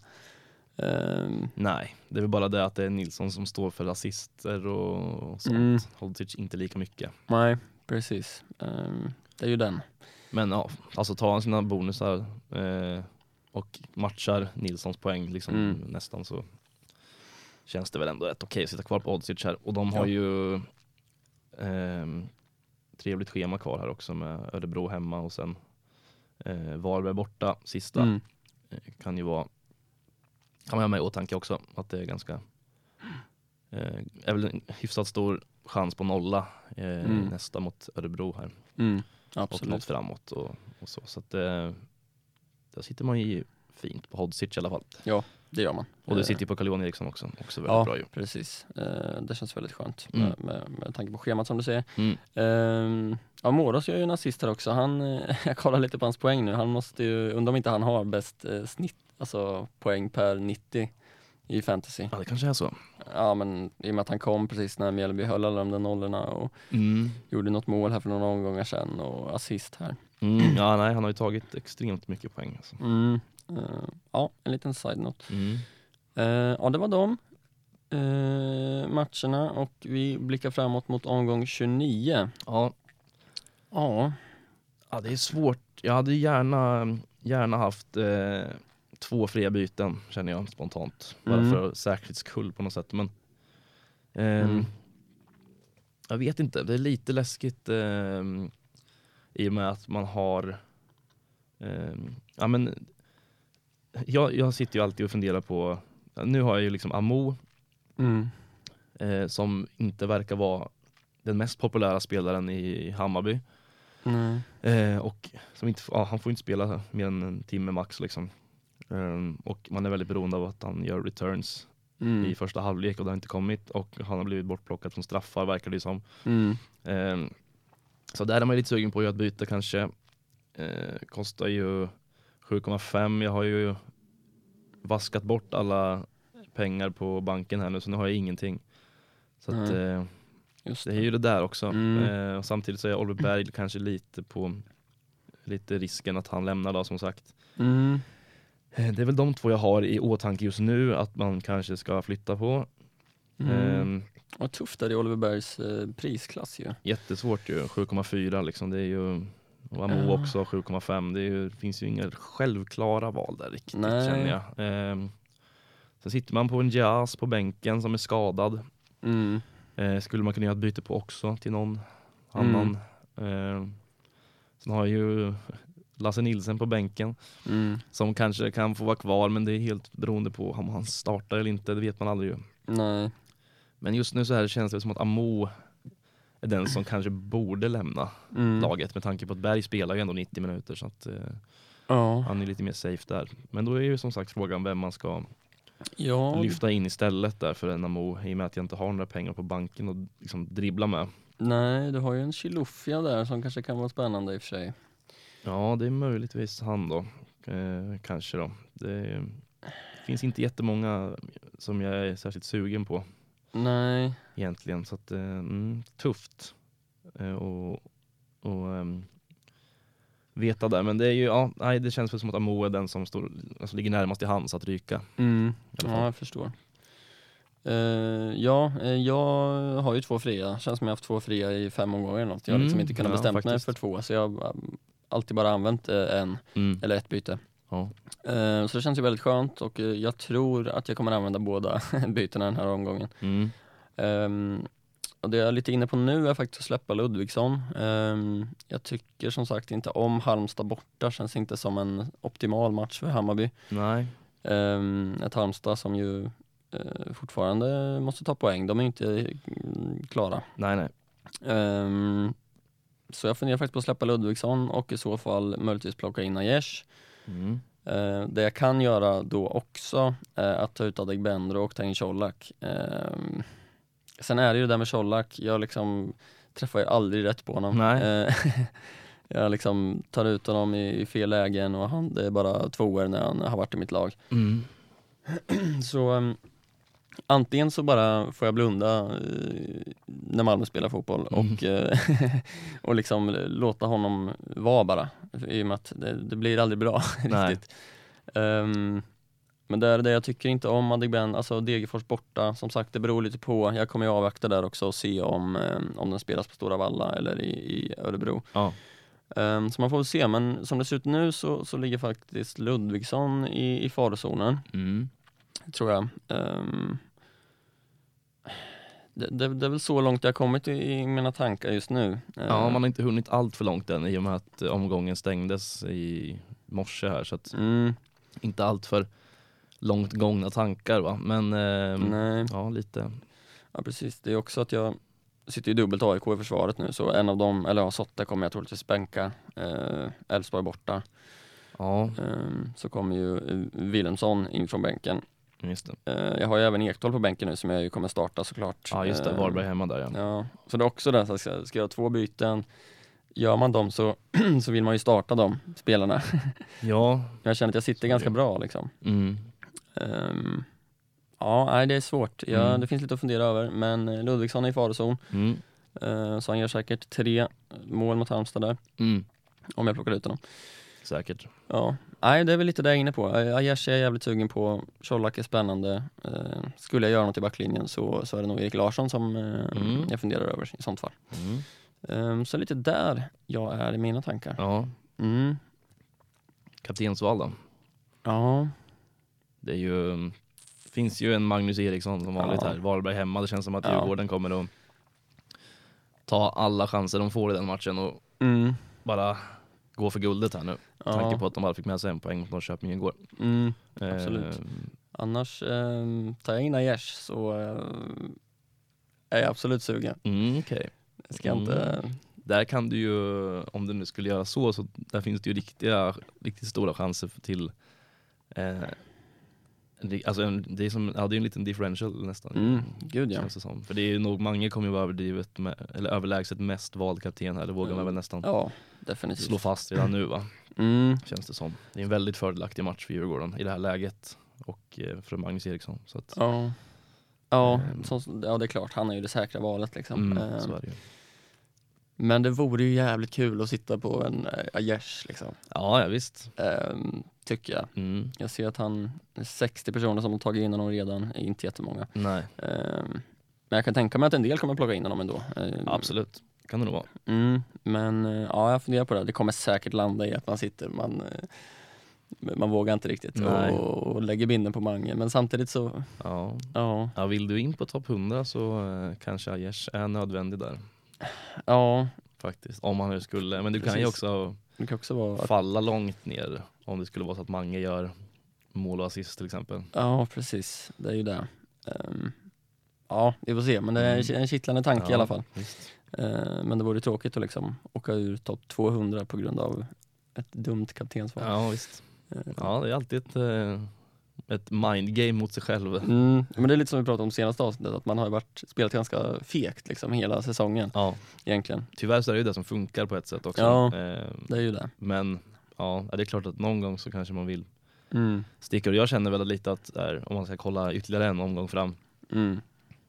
Ehm, Nej, det är väl bara det att det är Nilsson som står för assister och, och sånt. Mm. Hodzic inte lika mycket. nej, precis. Ehm, det är ju den. Men ja, alltså tar han sina bonusar eh, och matchar Nilssons poäng liksom Mm. nästan så känns det väl ändå rätt okej att sitta kvar på Oddsic här. Och de har Ja. ju ehm, trevligt schema kvar här också med Örebro hemma och sen eh, Varberg borta sista. Mm. Eh, kan ju vara, kan man ha med i åtanke också att det är ganska, eh, är väl en hyfsat stor chans på nolla eh, Mm. nästa mot Örebro här Mm. och något framåt och, och så. Så att eh, där sitter man ju fint på Hodzic i alla fall. Det gör man. Och det Eh, sitter ju på Carl-Johan Eriksson också, också väldigt Ja, bra ju. precis. Eh, det känns väldigt skönt Mm. med, med, med tanke på schemat som du säger. Mm. Ehm, ja, Moros gör ju en assist här också. Han, eh, jag kollar lite på hans poäng nu. Han måste ju, undrar om inte han har bäst eh, snitt, alltså poäng per 90 i fantasy. Ja det kanske är så. Ja men i och med att han kom precis när Mjällby höll alla de där nollorna och Mm. gjorde något mål här för några omgångar sedan och assist här. Mm. Ja nej han har ju tagit extremt mycket poäng. Alltså. Mm. Eh, ja, en liten side-note. Mm. Eh, ja, det var de eh, matcherna och vi blickar framåt mot omgång 29. Ja. Ja, ja det är svårt. Jag hade gärna, gärna haft två fria byten känner jag spontant. Bara Mm. för säkerhets skull på något sätt. Men, ehm, Mm. Jag vet inte, det är lite läskigt ehm, i och med att man har ehm, ja, men, jag, jag sitter ju alltid och funderar på, nu har jag ju liksom Amo mm. eh, som inte verkar vara den mest populära spelaren i Hammarby. Nej. Eh, och som inte, ja, han får inte spela mer än en timme max. Liksom. Ehm, och man är väldigt beroende av att han gör returns Mm. i första halvlek och det har inte kommit. Och han har blivit bortplockad från straffar verkar det som. Mm. Ehm, så där är man lite sugen på att göra ett byte kanske. Eh, kostar ju 7,5. Jag har ju vaskat bort alla pengar på banken här nu så nu har jag ingenting. Så att, eh, Just det är ju det där också. Mm. Eh, och samtidigt så är Oliver Berg kanske lite på lite risken att han lämnar då som sagt. Mm. Eh, det är väl de två jag har i åtanke just nu att man kanske ska flytta på. Mm. Ehm, Vad tufft är det i Oliver Bergs eh, prisklass ju. jättesvårt ju, 7,4 liksom. Det är ju och Amo Ja. också 7,5. Det, ju, finns ju inga självklara val där riktigt Nej. känner jag. Ehm, sen sitter man på en Jazz på bänken som är skadad. Mm. Eh, skulle man kunna göra ett byte på också till någon annan Eh, sen har jag ju Lasse Nilsen på bänken Mm. som kanske kan få vara kvar men det är helt beroende på om han startar eller inte, det vet man aldrig ju. Nej. Men just nu så här känns det som att Amo är den som kanske borde lämna Mm. laget med tanke på att Berg spelar ju ändå 90 minuter så att eh, Ja. han är lite mer safe där. Men då är ju som sagt frågan vem man ska Ja, lyfta in istället där för en Amo i och med att jag inte har några pengar på banken och liksom dribbla med. nej du har ju en Chilufya där som kanske kan vara spännande i och för sig. Ja, det är möjligtvis han då. Eh, kanske då. Det finns inte jättemånga som jag är särskilt sugen på Nej. egentligen. Så att, eh, mm, tufft eh, och, och ehm, veta där. Men det är ju, ja, nej, det känns väl som att Amo är den som står, alltså, ligger närmast i hands att ryka. Mm. Ja, jag förstår. Eh, ja, jag har ju två fria. Känns som jag har haft två fria i fem omgångar eller något. Jag har liksom Mm, inte kunnat ja, bestämt mig faktiskt. för två, så jag har um, alltid bara använt en Mm. eller ett byte. Ja. Eh, så det känns ju väldigt skönt och eh, jag tror att jag kommer använda båda bytena den här omgången. Mm. Ehm, och det jag är lite inne på nu är faktiskt att släppa Ludvigsson. Ehm, jag tycker som sagt inte om Halmstad borta, känns inte som en optimal match för Hammarby. Nej. Um, ett Halmstad som ju eh, fortfarande måste ta poäng, de är ju inte mm, klara. Nej, nej. Så jag funderar faktiskt på att släppa Ludvigsson och i så fall möjligtvis plocka in Aiesh. Mm. Eh, det jag kan göra då också är att ta ut Adegbenro och ta in Colak. Ehm, sen är det ju det där med Colak, jag liksom träffar ju aldrig rätt på honom. Nej. Eh, jag liksom tar ut honom i, i fel lägen och han, det är bara tvåor när han har varit i mitt lag. Mm. Så um, antingen så bara får jag blunda eh, när Malmö spelar fotboll Mm. och, eh, och liksom låta honom vara bara. I och med att det, det blir aldrig bra riktigt. Ehm, men det är det jag tycker inte om Adegben, alltså Degerfors borta, som sagt det beror lite på. Jag kommer ju avvakta där också och se om, eh, om den spelas på Stora Valla eller i, i Örebro. Ja. Ehm, så man får väl se, men som det ser ut nu så, så ligger faktiskt Ludvigsson i, i farozonen Mm. Tror jag. Ehm, det, det, det är väl så långt jag kommit i, i mina tankar just nu. Ja, Ehm, man har inte hunnit allt för långt än i och med att eh, omgången stängdes i morse här så att mm, inte allt för långt gångna tankar va. Men nej, ja, lite. ja, precis. Det är också att jag sitter ju dubbelt AIK i försvaret nu, så en av dem, eller ja, Sotte kommer jag troligtvis bänka. Eh, Elfsborg borta. Ja, Ehm, så kommer ju eh, Wilhelmsson in från bänken. Just det. Eh, jag har ju även Ekdal på bänken nu som jag ju kommer starta såklart. Ja, just det. Ehm, Varberg hemma där ja. Ja, så det är också det, ska, jag ha två byten, gör man dem så, så vill man ju starta de spelarna. Ja, Jag känner att jag sitter ganska bra liksom. mm. Ehm, ja, nej det är svårt. Ja, Mm. Det finns lite att fundera över, men eh, Ludvigsson är i farozon, Mm. eh, så han gör säkert tre mål mot Halmstad där, Mm. om jag plockar ut honom. Säkert. Ja, nej det är väl lite det jag är inne på. Eh, Aiesh är jag jävligt sugen på, Colak är spännande. Eh, skulle jag göra något i backlinjen så, så är det nog Erik Larsson som eh, Mm. jag funderar över i sånt fall. Mm. Ehm, så lite där jag är i mina tankar. Ja, Mm. kaptensval då. Ja, Det är ju, finns ju en Magnus Eriksson som vanligt Ja. här. Varberg hemma, det känns som att Ja. Djurgården kommer att ta alla chanser de får i den matchen och mm. bara gå för guldet här nu. Ja. tanke på att de bara fick med sig en poäng mot Norrköping igår. Mm. Absolut. Eh, Annars eh, tar jag in Aiesh så eh, är jag absolut sugen. Mm, okej. Ska jag inte... Där kan du ju, om du nu skulle göra så, så där finns det ju riktiga, riktigt stora chanser till eh, ri- Alltså en, det är som, ja det är en liten differential nästan. Mm, gud ja. Känns det som. För det är ju nog, Mange kommer ju vara överdrivet, med, eller överlägset mest vald kapten här, det vågar man väl nästan Ja, definitivt. slå fast redan nu va, Mm, känns det som. Det är en väldigt fördelaktig match för Djurgården i det här läget och eh, för Magnus Eriksson. Så att, ja. Ja, Ehm. så, ja, det är klart. Han är ju det säkra valet liksom. mm, Ehm, så är det ju. Men det vore ju jävligt kul att sitta på en Aiesh liksom. Ja, ja visst. Ehm, tycker jag. Mm, Jag ser att han, det är 60 personer som har tagit in honom redan, är inte jättemånga. nej, Ehm, men jag kan tänka mig att en del kommer plocka in honom ändå. Ehm, absolut. Kan det nog vara. Mm, men eh, ja, jag funderar på det. Det kommer säkert landa i att man sitter, man, eh, man vågar inte riktigt och, och lägger binden på Mange. Men samtidigt så, Ja. ja, Ja, vill du in på topp 100 så eh, kanske Aiesh är nödvändig där. Ja, faktiskt. Om man nu skulle, men du kan ju Precis. också Det kan också vara att, falla långt ner om det skulle vara så att Mange gör mål och assist till exempel. ja precis, det är ju det. Ehm, ja, vi får se, men det är Mm. en kittlande tanke i Ja, alla fall. Ehm, men det vore tråkigt att liksom åka ur topp 200 på grund av ett dumt kaptensval. Ja visst. Ehm, Ja det är alltid ett, eh, ett mindgame mot sig själv. Mm, men det är lite som vi pratade om senaste avsnittet, att man har varit, spelat ganska fegt liksom hela säsongen Ja, egentligen. tyvärr så är det ju det som funkar på ett sätt också. Ja. Eh, Det är ju det. men ja, det är klart att någon gång så kanske man vill Mm, sticka. Och jag känner väl lite att där, om man ska kolla ytterligare en omgång fram, mm,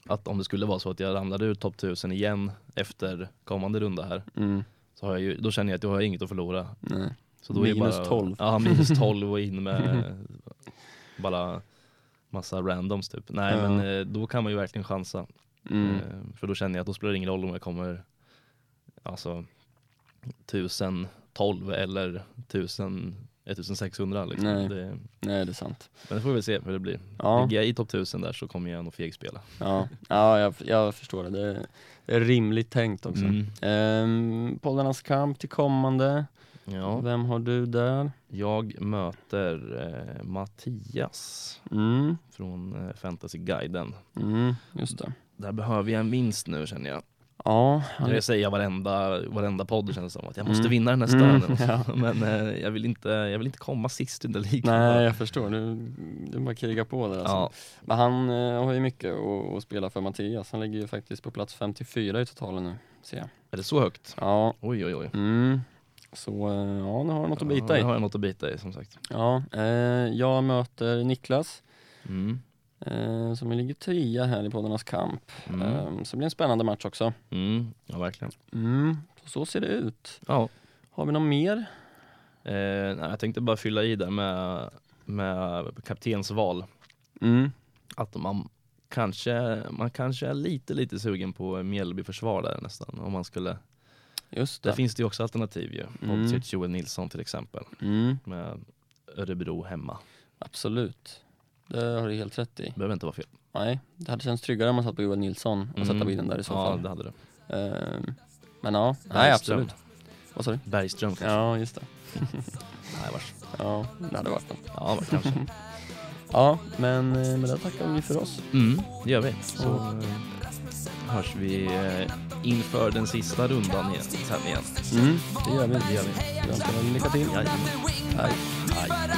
att om det skulle vara så att jag ramlade ur topp 1000 igen efter kommande runda här, mm, så har jag ju, då känner jag att jag har inget att förlora. nej. Så då är Minus bara, 12. Ja, minus 12 och in med bara massa randoms typ. Nej Ja. men eh, då kan man ju verkligen chansa. Mm, Eh, För då känner jag att då spelar det ingen roll om jag kommer alltså 1012 eller 1000, 1600 liksom. Nej. Det, nej, det är sant. men det får vi väl se hur det blir. Ja, Ligger jag i topp 1000 där så kommer jag nog fegspela. ja, ja jag, jag förstår det. Det är, det är rimligt tänkt också. Mm. Ehm, Poddarnas kamp till kommande. Ja, Vem har du där? jag möter eh, Mattias Mm, från eh, Fantasyguiden. mm, just det. Där behöver jag en vinst nu känner jag. Ja, han Det säger jag varenda, varenda podd känns som. Att jag måste Mm. vinna den här Mm, stöden. ja. Men eh, jag, vill inte, jag vill inte komma sist under ligan. Nej, jag förstår. Du, du bara krigar på där alltså. Ja, Men han eh, har ju mycket att, att spela för Mattias. Han ligger ju faktiskt på plats 54 i totalen nu, ser jag. är det så högt? Ja, Oj oj oj. mm. Så eh, ja, nu har han något att bita i. nu har jag något att bita i som sagt. Ja, eh, jag möter Niklas Mm. eh, som ligger trea här i poddarnas kamp. Mm. Eh, så det blir en spännande match också. Mm. Ja verkligen. Mm. Så, så ser det ut. Ja. Har vi något mer? Eh, nej, jag tänkte bara fylla i där med, med kaptensval. Mm. Att man kanske, man kanske är lite lite sugen på Mjällby försvar där nästan. Om man skulle, Just där det. finns det ju också alternativ ju. Mm. Modric, Joel Nilsson till exempel. Mm. Med Örebro hemma. Absolut. Det har du helt rätt i. Behöver inte vara fel. Nej, det hade känts tryggare om man satt på Joel Nilsson och sätta Mm. bilen där i så ja, fall. det hade det. Ehm, men ja, nej Bergström. absolut. Vad sa du? Bergström kanske. Ja, just det. Nej, vars. Ja, det hade varit något. Ja, kanske. Ja, men eh, med det tackar vi för oss. Mm, det gör vi. Så eh, hörs vi eh, inför den sista rundan igen, sen igen. Mm, det gör vi. Det gör vi. Önskar er lycka till. Jajamän. Hej. Bara